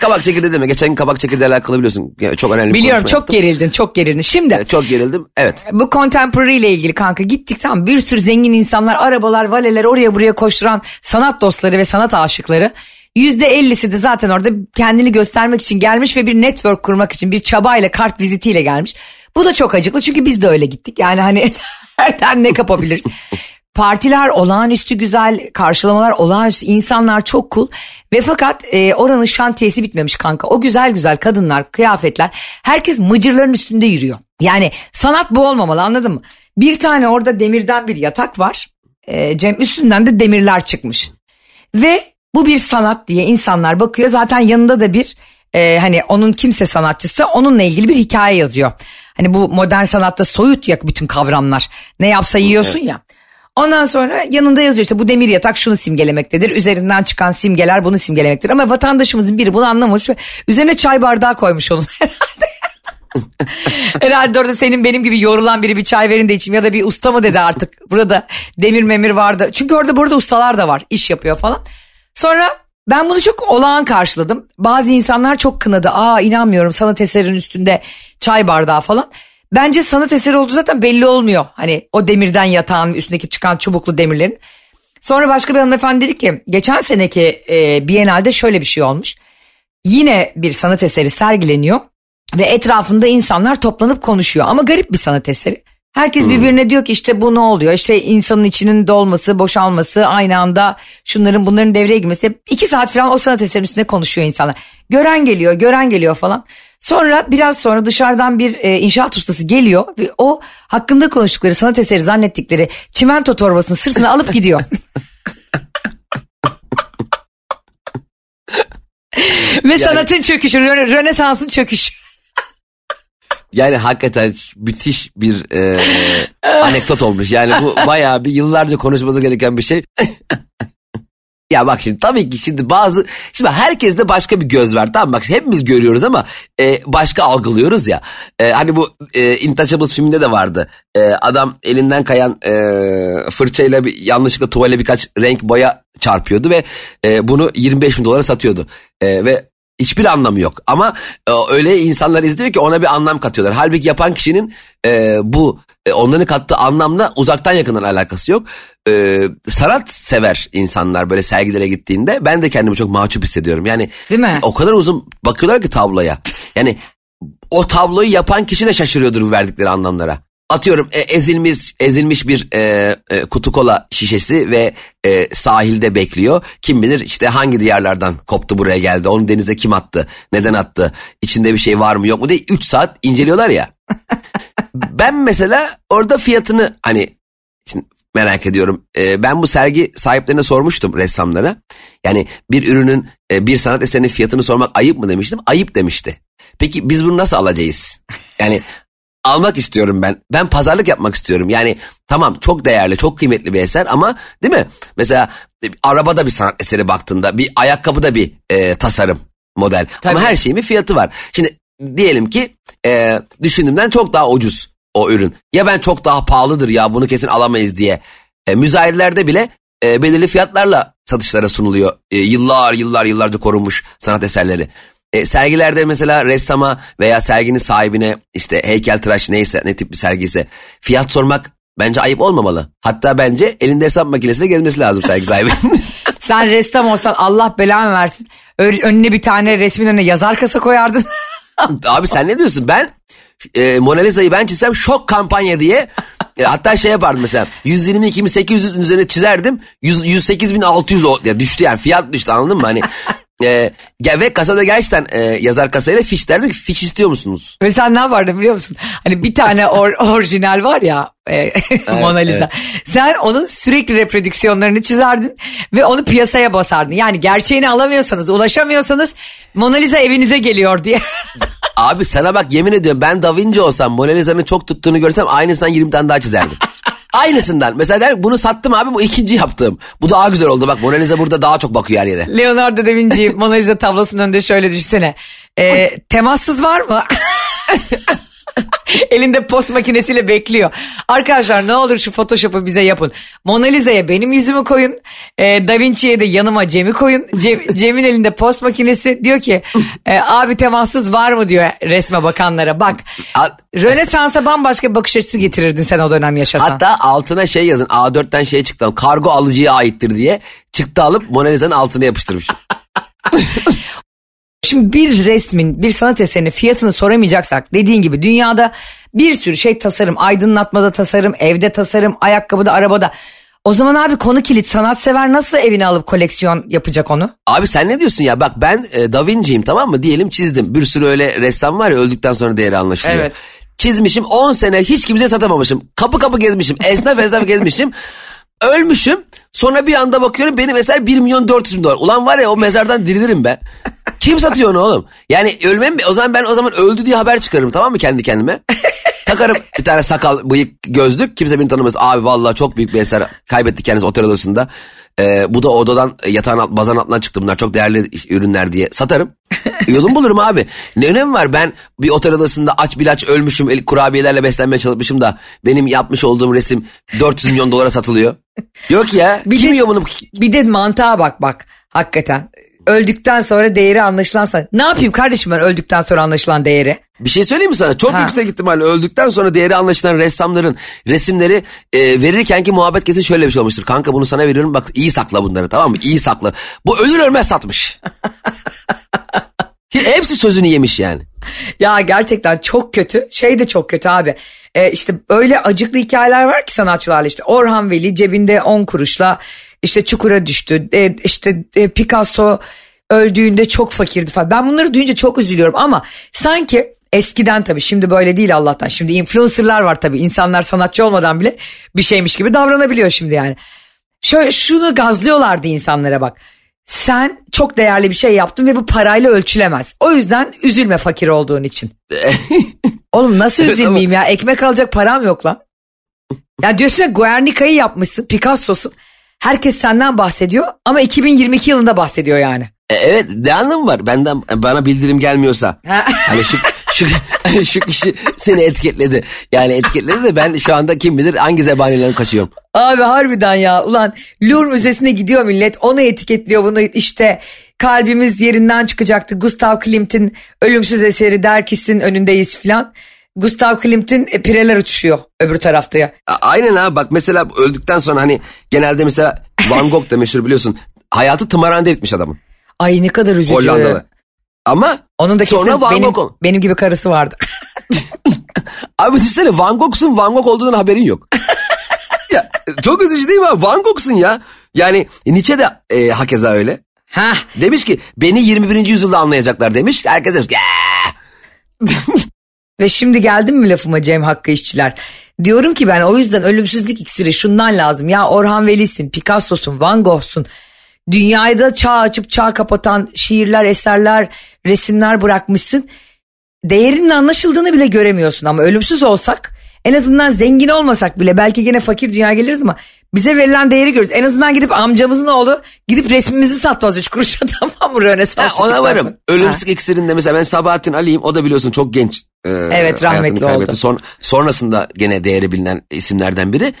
Kabak çekirdeği deme. Geçen gün kabak çekirdeği alakalı biliyorsun. Yani Çok önemli Biliyorum çok yaptım. gerildin çok gerildin. Şimdi Evet, Çok gerildim. Evet. bu contemporary ile ilgili kanka gittik tamam bir sürü zengin insanlar arabalar valeler oraya buraya koşturan sanat dostları ve sanat aşıkları. %50'si de zaten orada kendini göstermek için gelmiş ve bir network kurmak için bir çabayla kart vizitiyle gelmiş. Bu da çok acıklı çünkü biz de öyle gittik. Yani hani (laughs) nereden ne kapabiliriz? Partiler olağanüstü güzel, karşılamalar olağanüstü, insanlar çok cool. Ve fakat e, oranın şantiyesi bitmemiş kanka. O güzel güzel kadınlar, kıyafetler, herkes mıcırların üstünde yürüyor. Yani sanat bu olmamalı anladın mı? Bir tane orada demirden bir yatak var. E, Cem üstünden de demirler çıkmış. Ve bu bir sanat diye insanlar bakıyor. Zaten yanında da bir e, hani onun kimse sanatçısı onunla ilgili bir hikaye yazıyor. Hani bu modern sanatta soyut ya bütün kavramlar. Ne yapsa yiyorsun ya. Ondan sonra yanında yazıyor işte bu demir yatak şunu simgelemektedir. Üzerinden çıkan simgeler bunu simgelemektedir. Ama vatandaşımızın biri bunu anlamamış ve üzerine çay bardağı koymuş onun herhalde. (laughs) Herhalde orada senin benim gibi yorulan biri bir çay verin de içeyim ya da bir usta mı dedi artık. Burada demir memir vardı. Çünkü orada burada ustalar da var iş yapıyor falan. Sonra ben bunu çok olağan karşıladım. Bazı insanlar çok kınadı. Aa inanmıyorum sanat eserinin üstünde çay bardağı falan. Bence sanat eseri olduğu zaten belli olmuyor. Hani o demirden yatağın üstündeki çıkan çubuklu demirlerin. Sonra başka bir hanımefendi dedi ki geçen seneki e, Biennale'de şöyle bir şey olmuş. Yine bir sanat eseri sergileniyor ve etrafında insanlar toplanıp konuşuyor ama garip bir sanat eseri. Herkes birbirine diyor ki işte bu ne oluyor? İşte insanın içinin dolması, boşalması, aynı anda şunların bunların devreye girmesi. iki saat falan o sanat eserinin üstünde konuşuyor insanlar. Gören geliyor, gören geliyor falan. Sonra biraz sonra dışarıdan bir e, inşaat ustası geliyor ve o hakkında konuştukları sanat eseri zannettikleri çimento torbasını sırtına alıp gidiyor. (laughs) ve sanatın çöküşü, Rö- Rönesans'ın çöküşü. Yani hakikaten müthiş bir e, (laughs) anekdot olmuş. Yani bu bayağı bir yıllarca konuşması gereken bir şey. (laughs) ya bak şimdi tabii ki şimdi bazı şimdi herkeste başka bir göz var tamam bak hepimiz görüyoruz ama e, başka algılıyoruz ya. E, hani bu e, Intouchables filminde de vardı. E, adam elinden kayan e, fırçayla bir, yanlışlıkla tuvale birkaç renk boya çarpıyordu ve e, bunu 25 bin dolara satıyordu. E, ve Hiçbir anlamı yok ama e, öyle insanlar izliyor ki ona bir anlam katıyorlar. Halbuki yapan kişinin e, bu e, onların kattığı anlamla uzaktan yakından alakası yok. E, sanat sever insanlar böyle sergilere gittiğinde ben de kendimi çok mahcup hissediyorum. Yani Değil mi? o kadar uzun bakıyorlar ki tabloya. Yani o tabloyu yapan kişi de şaşırıyordur bu verdikleri anlamlara. Atıyorum e, ezilmiş ezilmiş bir e, e, kutu kola şişesi ve e, sahilde bekliyor. Kim bilir işte hangi diyarlardan koptu buraya geldi. Onu denize kim attı? Neden attı? İçinde bir şey var mı yok mu diye 3 saat inceliyorlar ya. (laughs) ben mesela orada fiyatını hani şimdi merak ediyorum. E, ben bu sergi sahiplerine sormuştum ressamlara. Yani bir ürünün e, bir sanat eserinin fiyatını sormak ayıp mı demiştim. Ayıp demişti. Peki biz bunu nasıl alacağız? Yani almak istiyorum ben. Ben pazarlık yapmak istiyorum. Yani tamam çok değerli, çok kıymetli bir eser ama değil mi? Mesela e, arabada bir sanat eseri baktığında bir ayakkabıda bir e, tasarım model. Tabii. Ama her şeyin bir fiyatı var. Şimdi diyelim ki e, düşündüğümden çok daha ucuz o ürün. Ya ben çok daha pahalıdır ya bunu kesin alamayız diye. E, müzayedelerde bile e, belirli fiyatlarla satışlara sunuluyor. E, yıllar yıllar yıllarca korunmuş sanat eserleri. E, sergilerde mesela ressama veya serginin sahibine işte heykeltıraş neyse ne tip bir sergiyse fiyat sormak bence ayıp olmamalı. Hatta bence elinde hesap makinesiyle gezmesi lazım sergi sahibinin. (laughs) Sen ressam olsan Allah belanı versin. Önüne bir tane resmin önüne yazar kasa koyardın. (laughs) Abi sen ne diyorsun? Ben e, Mona Lisa'yı ben çizsem şok kampanya diye E, hatta şey yapardım mesela 122.800 üzerine çizerdim 100, 108.600 o- ya düştü yani fiyat düştü anladın mı hani e, ya ve kasada gerçekten e, yazar kasayla fiş derdim ki fiş istiyor musunuz? Ve sen ne yapardın biliyor musun? Hani bir tane or- (laughs) orijinal var ya e, Mona Lisa. Sen onun sürekli reprodüksiyonlarını çizerdin ve onu piyasaya basardın. Yani gerçeğini alamıyorsanız, ulaşamıyorsanız Mona Lisa evinize geliyor diye. Abi sana bak yemin ediyorum ben Da Vinci olsam Mona Lisa'nın çok tuttuğunu görsem aynısından 20 tane daha çizerdim. (laughs) Aynısından. Mesela der bunu sattım abi bu ikinci yaptığım. Bu daha güzel oldu bak Mona Lisa burada daha çok bakıyor her yere. Leonardo da Vinci Mona Lisa tablosunun önünde şöyle düşünsene. E, temassız var mı? (laughs) (laughs) Elinde post makinesiyle bekliyor. Arkadaşlar ne olur şu Photoshop'u bize yapın. Mona Lisa'ya benim yüzümü koyun. E, da Vinci'ye de yanıma Cem'i koyun. Cem- (laughs) Cem'in elinde post makinesi diyor ki e, abi temassız var mı diyor resme bakanlara. Bak Rönesans'a bambaşka bir bakış açısı getirirdin sen o dönem yaşasan. Hatta altına şey yazın A4'ten şey çıktı. Kargo alıcıya aittir diye. Çıktı alıp Mona Lisa'nın altına yapıştırmış. (laughs) Şimdi bir resmin, bir sanat eserinin fiyatını soramayacaksak dediğin gibi dünyada bir sürü şey tasarım, aydınlatmada tasarım, evde tasarım, ayakkabıda, arabada. O zaman abi konu kilit sanatsever nasıl evine alıp koleksiyon yapacak onu? Abi sen ne diyorsun ya? Bak ben e, Da Vinci'yim tamam mı? Diyelim çizdim. Bir sürü öyle ressam var ya öldükten sonra değeri anlaşılıyor. Evet. Çizmişim 10 sene hiç kimseye satamamışım. Kapı kapı gezmişim. Esnaf esnaf gezmişim. (laughs) Ölmüşüm. Sonra bir anda bakıyorum benim eser 1 milyon 400 bin dolar. Ulan var ya o mezardan dirilirim be. Kim satıyor onu oğlum? Yani ölmem mi? O zaman ben o zaman öldü diye haber çıkarırım tamam mı kendi kendime? Takarım bir tane sakal, bıyık, gözlük. Kimse beni tanımaz. Abi vallahi çok büyük bir eser kaybetti kendisi otel odasında. Ee, bu da odadan yatağın alt, bazan altından çıktı bunlar. Çok değerli ürünler diye satarım. Yolum bulurum abi. Ne önemi var ben bir otel odasında aç bilaç ölmüşüm. El, kurabiyelerle beslenmeye çalışmışım da benim yapmış olduğum resim 400 milyon dolara satılıyor. Yok ya. Bir kim de- yiyor bunu? Bir de mantığa bak bak hakikaten. Öldükten sonra değeri anlaşılansa ne yapayım kardeşim ben öldükten sonra anlaşılan değeri? Bir şey söyleyeyim mi sana? Çok Ha. yüksek ihtimalle öldükten sonra değeri anlaşılan ressamların resimleri e, verirken ki muhabbet kesin şöyle bir şey olmuştur. Kanka bunu sana veriyorum bak iyi sakla bunları tamam mı? İyi sakla. Bu ölür ölmez satmış. (laughs) Hepsi sözünü yemiş yani. Ya gerçekten çok kötü. Şey de çok kötü abi. Ee, işte öyle acıklı hikayeler var ki sanatçılarla işte Orhan Veli cebinde 10 kuruşla işte çukura düştü. Ee, işte e, Picasso öldüğünde çok fakirdi falan. Ben bunları duyunca çok üzülüyorum ama sanki eskiden tabii şimdi böyle değil Allah'tan. Şimdi influencerlar var tabii. İnsanlar sanatçı olmadan bile bir şeymiş gibi davranabiliyor şimdi yani. Şöyle şunu gazlıyorlardı insanlara bak. Sen çok değerli bir şey yaptın ve bu parayla ölçülemez. O yüzden üzülme fakir olduğun için. (laughs) Oğlum nasıl üzülmeyeyim ya? Ekmek alacak param yok lan. Ya diyorsun ya Guernica'yı yapmışsın, Picasso'sun. Herkes senden bahsediyor ama 2022 yılında bahsediyor yani. E, evet ne anlamı var? Benden bana bildirim gelmiyorsa. Ha. (laughs) Hani şu, şu, şu kişi seni etiketledi. Yani etiketledi de ben şu anda kim bilir hangi zebanilerin kaçıyorum. Abi harbiden ya ulan Louvre Müzesi'ne gidiyor millet onu etiketliyor bunu işte kalbimiz yerinden çıkacaktı Gustav Klimt'in ölümsüz eseri Derkis'in önündeyiz filan. Gustav Klimt'in e, pireler uçuşuyor öbür tarafta ya. Aynen abi bak mesela öldükten sonra hani genelde mesela Van Gogh da meşhur biliyorsun. Hayatı tımarhanede bitmiş adamın. Ay ne kadar üzücü. Hollandalı. Ama Onun da sonra Van benim, Gogh benim gibi karısı vardı. (laughs) Abi düşünsene Van Gogh'sun Van Gogh olduğundan haberin yok. ya, çok üzücü değil mi abi? Van Gogh'sun ya. Yani Nietzsche de e, hakeza öyle. ha Demiş ki beni 21. yüzyılda anlayacaklar demiş. Herkes demiş. (laughs) Ve şimdi geldim mi lafıma Cem Hakkı işçiler? Diyorum ki ben o yüzden ölümsüzlük iksiri şundan lazım. Ya Orhan Veli'sin, Picasso'sun, Van Gogh'sun. Dünyayı da çağ açıp çağ kapatan şiirler, eserler, resimler bırakmışsın. Değerinin anlaşıldığını bile göremiyorsun ama ölümsüz olsak en azından zengin olmasak bile belki gene fakir dünya geliriz ama bize verilen değeri görürüz. En azından gidip amcamızın oğlu gidip resmimizi satmaz üç kuruşa (laughs) tamam mı Rönesans? Ha, ona varım. Ölümsüzlük iksirinde mesela ben Sabahattin Ali'yim. O da biliyorsun çok genç. E, Evet, rahmetli kaybetti. oldu. Son, sonrasında gene değeri bilinen isimlerden biri.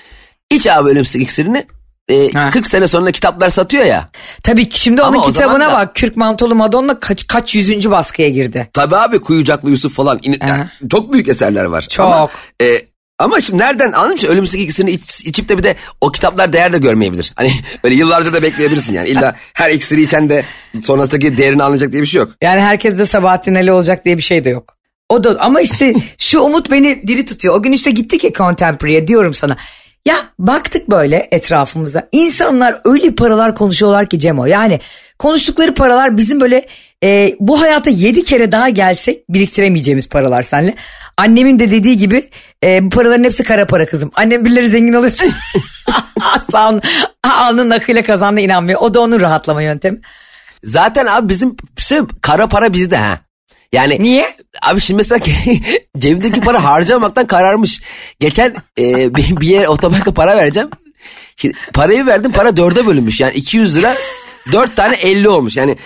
İç abi ölümsüzlük iksirini e, Ha. 40 sene sonra kitaplar satıyor ya. Tabii ki şimdi onun Ama kitabına da- bak. Kürk Mantolu Madonna kaç, kaç yüzüncü baskıya girdi. Tabii abi Kuyucaklı Yusuf falan. Yani çok büyük eserler var. Çok. Ama, e, ama şimdi nereden anladın mı? Ölümsüzlük iksirini iç- içip de bir de o kitaplar değer de görmeyebilir. Hani (laughs) böyle yıllarca da bekleyebilirsin yani. İlla her iksiri içen de sonrasındaki değerini anlayacak diye bir şey yok. Yani herkes de Sabahattin Ali olacak diye bir şey de yok. O da ama işte (laughs) şu umut beni diri tutuyor. O gün işte gittik ya Contemporary'e diyorum sana. Ya baktık böyle etrafımıza. İnsanlar öyle paralar konuşuyorlar ki Cemo. Yani konuştukları paralar bizim böyle e, bu hayata yedi kere daha gelsek biriktiremeyeceğimiz paralar senle. Annemin de dediği gibi e, bu paraların hepsi kara para kızım. Annem birileri zengin oluyorsa (laughs) asla onun, alnının akıyla kazandı inanmıyor. O da onun rahatlama yöntemi. Zaten abi bizim şey, kara para bizde ha. Yani Niye? Abi şimdi mesela (laughs) cebimdeki para harcamaktan kararmış. Geçen e, (laughs) bir, bir yere otobanka para vereceğim. Şimdi parayı verdim para dörde bölünmüş. Yani 200 lira dört tane 50 olmuş. Yani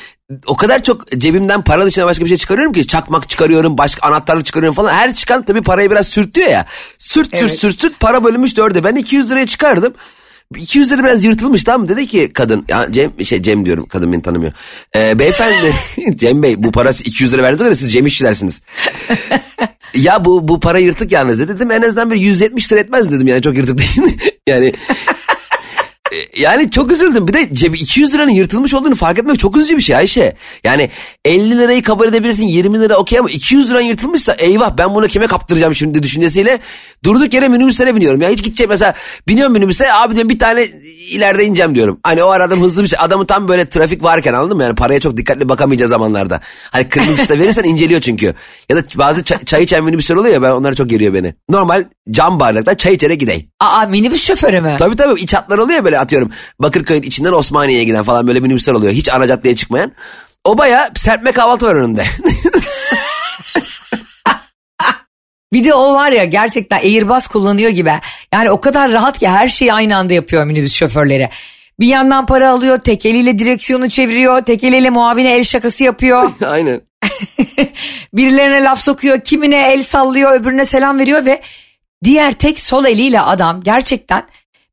o kadar çok cebimden para dışında başka bir şey çıkarıyorum ki çakmak çıkarıyorum, başka anahtarlık çıkarıyorum falan. Her çıkan tabii parayı biraz sürtüyor ya. Sürt sürt Evet. sürt sürt para bölünmüş dörde. Ben 200 liraya çıkardım. 200 lira biraz yırtılmış tamam mı? Dedi ki kadın, ya Cem, şey Cem diyorum kadın beni tanımıyor. Ee, beyefendi (laughs) Cem Bey bu parası 200 lira verdiğinize göre siz Cem işçilersiniz. ya bu bu para yırtık yalnız dedi. dedim en azından bir 170 lira etmez mi dedim yani çok yırtık değil. (laughs) yani yani çok üzüldüm. Bir de cebi 200 liranın yırtılmış olduğunu fark etmek çok üzücü bir şey Ayşe. Yani 50 lirayı kabul edebilirsin 20 lira okey ama 200 liran yırtılmışsa eyvah ben bunu kime kaptıracağım şimdi düşüncesiyle durduk yere minibüslere biniyorum. Ya hiç gidecek mesela biniyorum minibüse abi diyorum bir tane ileride ineceğim diyorum. Hani o arada hızlı bir şey adamı tam böyle trafik varken anladın mı? Yani paraya çok dikkatli bakamayacağı zamanlarda. Hani kırmızı ışıkta verirsen inceliyor çünkü. Ya da bazı çay, çay içen minibüsler oluyor ya ben onlar çok geriyor beni. Normal cam bardakta çay içerek gideyim. Aa minibüs şoförü mü? Tabii tabii iç hatlar oluyor böyle atıyorum. Bakırköy'ün içinden Osmaniye'ye giden falan böyle minibüsler oluyor. Hiç ana caddeye çıkmayan. O baya serpme kahvaltı var önünde. (laughs) Bir de o var ya gerçekten Airbus kullanıyor gibi. Yani o kadar rahat ki her şeyi aynı anda yapıyor minibüs şoförleri. Bir yandan para alıyor, tek eliyle direksiyonu çeviriyor, tek eliyle muavine el şakası yapıyor. (laughs) Aynen. (laughs) Birilerine laf sokuyor, kimine el sallıyor, öbürüne selam veriyor ve diğer tek sol eliyle adam gerçekten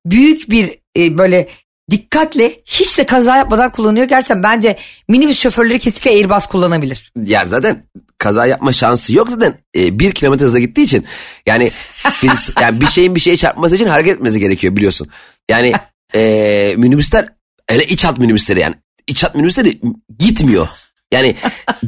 büyük bir e, böyle dikkatle hiç de kaza yapmadan kullanıyor. Gerçekten bence minibüs şoförleri kesinlikle Airbus kullanabilir. Ya zaten kaza yapma şansı yok zaten e, bir kilometre hızla gittiği için. Yani, (laughs) fils- yani bir şeyin bir şeye çarpması için hareket etmesi gerekiyor biliyorsun. Yani e, minibüsler hele iç hat minibüsleri yani iç hat minibüsleri gitmiyor. Yani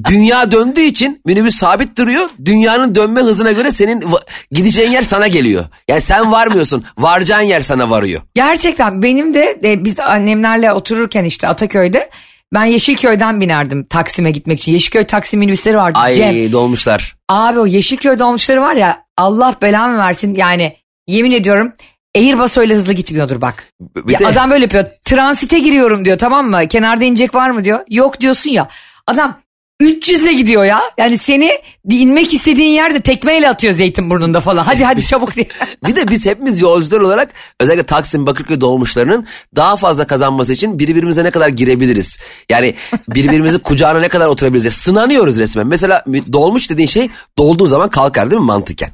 dünya döndüğü için minibüs sabit duruyor. Dünyanın dönme hızına göre senin gideceğin yer sana geliyor. Yani sen varmıyorsun. Varacağın yer sana varıyor. Gerçekten benim de e, biz annemlerle otururken işte Ataköy'de ben Yeşilköy'den binerdim Taksim'e gitmek için. Yeşilköy Taksim minibüsleri vardı. Ay Cem. dolmuşlar. Abi o Yeşilköy dolmuşları var ya Allah belamı versin yani yemin ediyorum Airbus öyle hızlı gitmiyordur bak. Bir Ya de- adam böyle yapıyor transite giriyorum diyor tamam mı kenarda inecek var mı diyor. Yok diyorsun ya adam 300 ile gidiyor ya. Yani seni inmek istediğin yerde tekmeyle atıyor Zeytinburnu'nda falan. Hadi hadi (laughs) çabuk diye. Bir de biz hepimiz yolcular olarak özellikle Taksim Bakırköy dolmuşlarının daha fazla kazanması için birbirimize ne kadar girebiliriz? Yani birbirimizin (laughs) kucağına ne kadar oturabiliriz? Ya Sınanıyoruz resmen. Mesela dolmuş dediğin şey dolduğu zaman kalkar değil mi mantıken?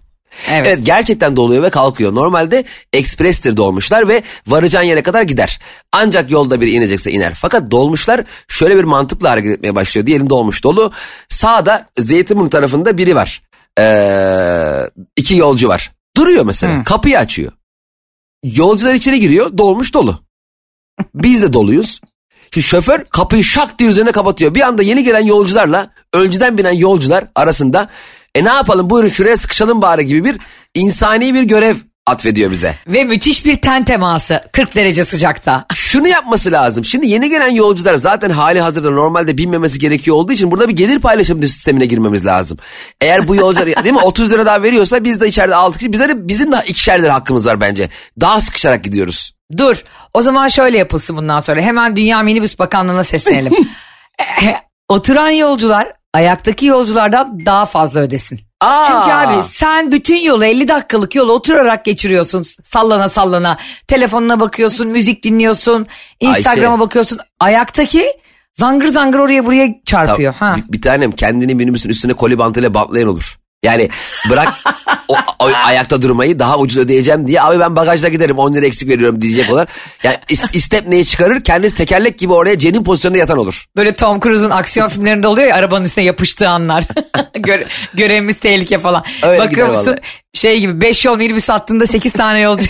Evet. Evet gerçekten doluyor ve kalkıyor. Normalde eksprestir dolmuşlar ve varacağın yere kadar gider. Ancak yolda biri inecekse iner. Fakat dolmuşlar şöyle bir mantıkla hareket etmeye başlıyor. Diyelim dolmuş dolu. Sağda Zeytinburnu tarafında biri var. Ee, iki yolcu var. Duruyor mesela kapıyı açıyor. Yolcular içeri giriyor dolmuş dolu. Biz de doluyuz. Şimdi şoför kapıyı şak diye üzerine kapatıyor. Bir anda yeni gelen yolcularla önceden binen yolcular arasında e ne yapalım buyurun şuraya sıkışalım bari gibi bir insani bir görev atfediyor bize. Ve müthiş bir ten teması 40 derece sıcakta. Şunu yapması lazım. Şimdi yeni gelen yolcular zaten hali hazırda normalde binmemesi gerekiyor olduğu için burada bir gelir paylaşım sistemine girmemiz lazım. Eğer bu yolcular (laughs) değil mi 30 lira daha veriyorsa biz de içeride 6 kişi bize de bizim de ikişer lira hakkımız var bence. Daha sıkışarak gidiyoruz. Dur o zaman şöyle yapılsın bundan sonra hemen Dünya Minibüs Bakanlığı'na seslenelim. (laughs) E, Oturan yolcular ayaktaki yolculardan daha fazla ödesin. Aa! Çünkü abi sen bütün yolu 50 dakikalık yolu oturarak geçiriyorsun sallana sallana. Telefonuna bakıyorsun, müzik dinliyorsun, Instagram'a Ayşe. bakıyorsun. Ayaktaki zangır zangır oraya buraya çarpıyor. Tamam, Ha. Bir, bir tanem kendini minibüsün üstüne koli bantıyla bantlayan olur. Yani bırak (laughs) o, o ayakta durmayı daha ucuz ödeyeceğim diye abi ben bagajda giderim 10 lira eksik veriyorum diyecek olan. Yani is, istep neyi çıkarır kendisi tekerlek gibi oraya cenin pozisyonunda yatan olur. Böyle Tom Cruise'un aksiyon (laughs) filmlerinde oluyor ya arabanın üstüne yapıştığı anlar. (laughs) Göre, görevimiz tehlike falan. Öyle Bakıyor musun şey gibi 5 yol minibüs hattında 8 tane yolcu.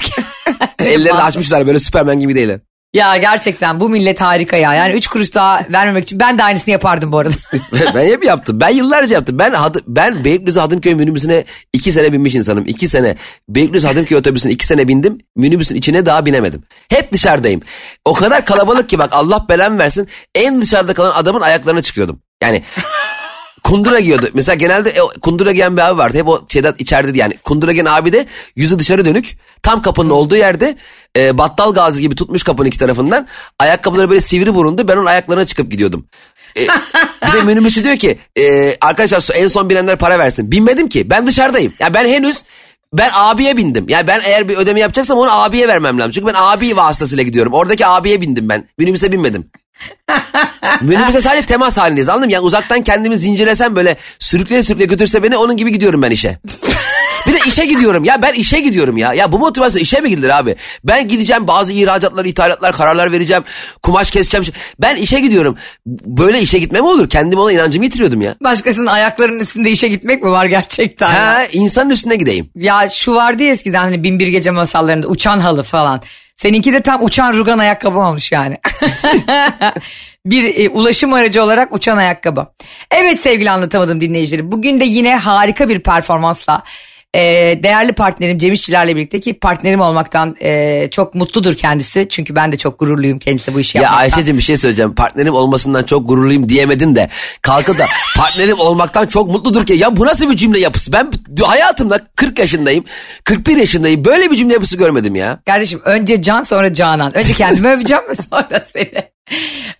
Ellerini açmışlar böyle Süpermen gibi değiller. Ya gerçekten bu millet harika ya. Yani üç kuruş daha vermemek için ben de aynısını yapardım bu arada. (laughs) ben hep yaptım. Ben yıllarca yaptım. Ben Hadı- ben Beylikdüzü Hadımköy minibüsüne iki sene binmiş insanım. İki sene. Beylikdüzü Hadımköy otobüsüne iki sene bindim. Minibüsün içine daha binemedim. Hep dışarıdayım. O kadar kalabalık ki bak Allah belamı versin. En dışarıda kalan adamın ayaklarına çıkıyordum. Yani kundura giyiyordu. Mesela genelde e, kundura giyen bir abi vardı. Hep o şeyden içeride yani. Kundura giyen abi de yüzü dışarı dönük. Tam kapının olduğu yerde e, battal gazi gibi tutmuş kapının iki tarafından. Ayakkabıları böyle sivri burundu. Ben onun ayaklarına çıkıp gidiyordum. E, (laughs) bir de minibüsü diyor ki e, arkadaşlar en son binenler para versin. Binmedim ki ben dışarıdayım. Ya ben henüz ben abiye bindim. Yani ben eğer bir ödeme yapacaksam onu abiye vermem lazım. Çünkü ben abi vasıtasıyla gidiyorum. Oradaki abiye bindim ben. Minibüse binmedim. (laughs) Minibüse sadece temas halindeyiz anladın mı? Yani uzaktan kendimi zincirlesem böyle sürükleye sürükleye götürse beni onun gibi gidiyorum ben işe. (laughs) Bir de işe gidiyorum ya ben işe gidiyorum ya. Ya bu motivasyon işe mi gidilir abi? Ben gideceğim bazı ihracatlar, ithalatlar, kararlar vereceğim. Kumaş keseceğim. Ben işe gidiyorum. Böyle işe gitme mi olur? Kendime ona inancımı yitiriyordum ya. Başkasının ayaklarının üstünde işe gitmek mi var gerçekten? Ha insanın üstüne gideyim. Ya şu vardı ya eskiden hani Binbir Gece masallarında uçan halı falan. Seninki de tam uçan rugan ayakkabı olmuş yani. (laughs) bir e, ulaşım aracı olarak uçan ayakkabı. Evet sevgili anlatamadım dinleyicileri. Bugün de yine harika bir performansla e, değerli partnerim Cem İşçilerle birlikte ki partnerim olmaktan e, çok mutludur kendisi. Çünkü ben de çok gururluyum kendisi bu işi Ya yapmaktan. Ayşe'cim bir şey söyleyeceğim. Partnerim olmasından çok gururluyum diyemedin de. Kalkıp da (laughs) partnerim olmaktan çok mutludur ki. Ya bu nasıl bir cümle yapısı? Ben hayatımda 40 yaşındayım. 41 yaşındayım. Böyle bir cümle yapısı görmedim ya. Kardeşim önce Can sonra Canan. Önce kendimi (laughs) öveceğim ve sonra seni.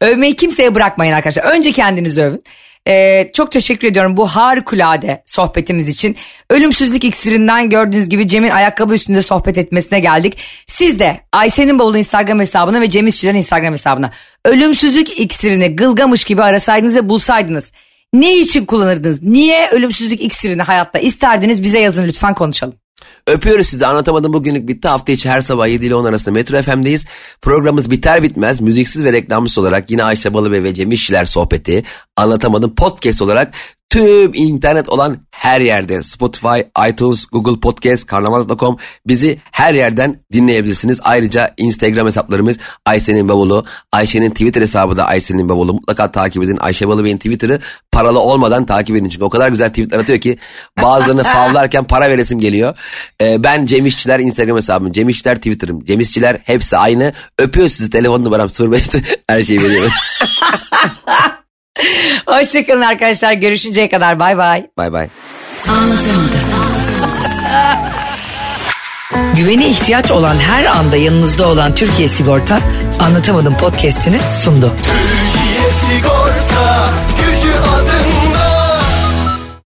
Övmeyi kimseye bırakmayın arkadaşlar. Önce kendinizi övün. Ee, çok teşekkür ediyorum bu harikulade sohbetimiz için. Ölümsüzlük iksirinden gördüğünüz gibi Cem'in ayakkabı üstünde sohbet etmesine geldik. Siz de Ayşe'nin bavulu Instagram hesabına ve Cem İşçilerin Instagram hesabına ölümsüzlük iksirini gılgamış gibi arasaydınız ve bulsaydınız. Ne için kullanırdınız? Niye ölümsüzlük iksirini hayatta isterdiniz? Bize yazın lütfen konuşalım. Öpüyoruz sizi. Anlatamadım bugünlük bitti. Hafta içi her sabah 7 ile 10 arasında Metro FM'deyiz. Programımız biter bitmez müziksiz ve reklamsız olarak yine Ayşe Balıbey ve Cem sohbeti. Anlatamadım podcast olarak tüm internet olan her yerde Spotify, iTunes, Google Podcast, karnaval.com bizi her yerden dinleyebilirsiniz. Ayrıca Instagram hesaplarımız Ayşe'nin bavulu, Ayşe'nin Twitter hesabı da Ayşe'nin bavulu. Mutlaka takip edin. Ayşe Balıbey'in Twitter'ı paralı olmadan takip edin. Çünkü o kadar güzel tweetler atıyor ki bazılarını (laughs) favlarken para veresim geliyor. Ee, ben Cem İşçiler Instagram hesabım, Cem İşçiler Twitter'ım, Cem İşçiler hepsi aynı. Öpüyor sizi telefon numaram 05'te (laughs) her şeyi veriyorum. (laughs) (laughs) Hoşçakalın arkadaşlar. Görüşünceye kadar bay bay. bay bay. Güvene ihtiyaç olan her anda yanınızda olan Türkiye Sigorta Anlatamadım podcast'ini sundu. Türkiye Sigorta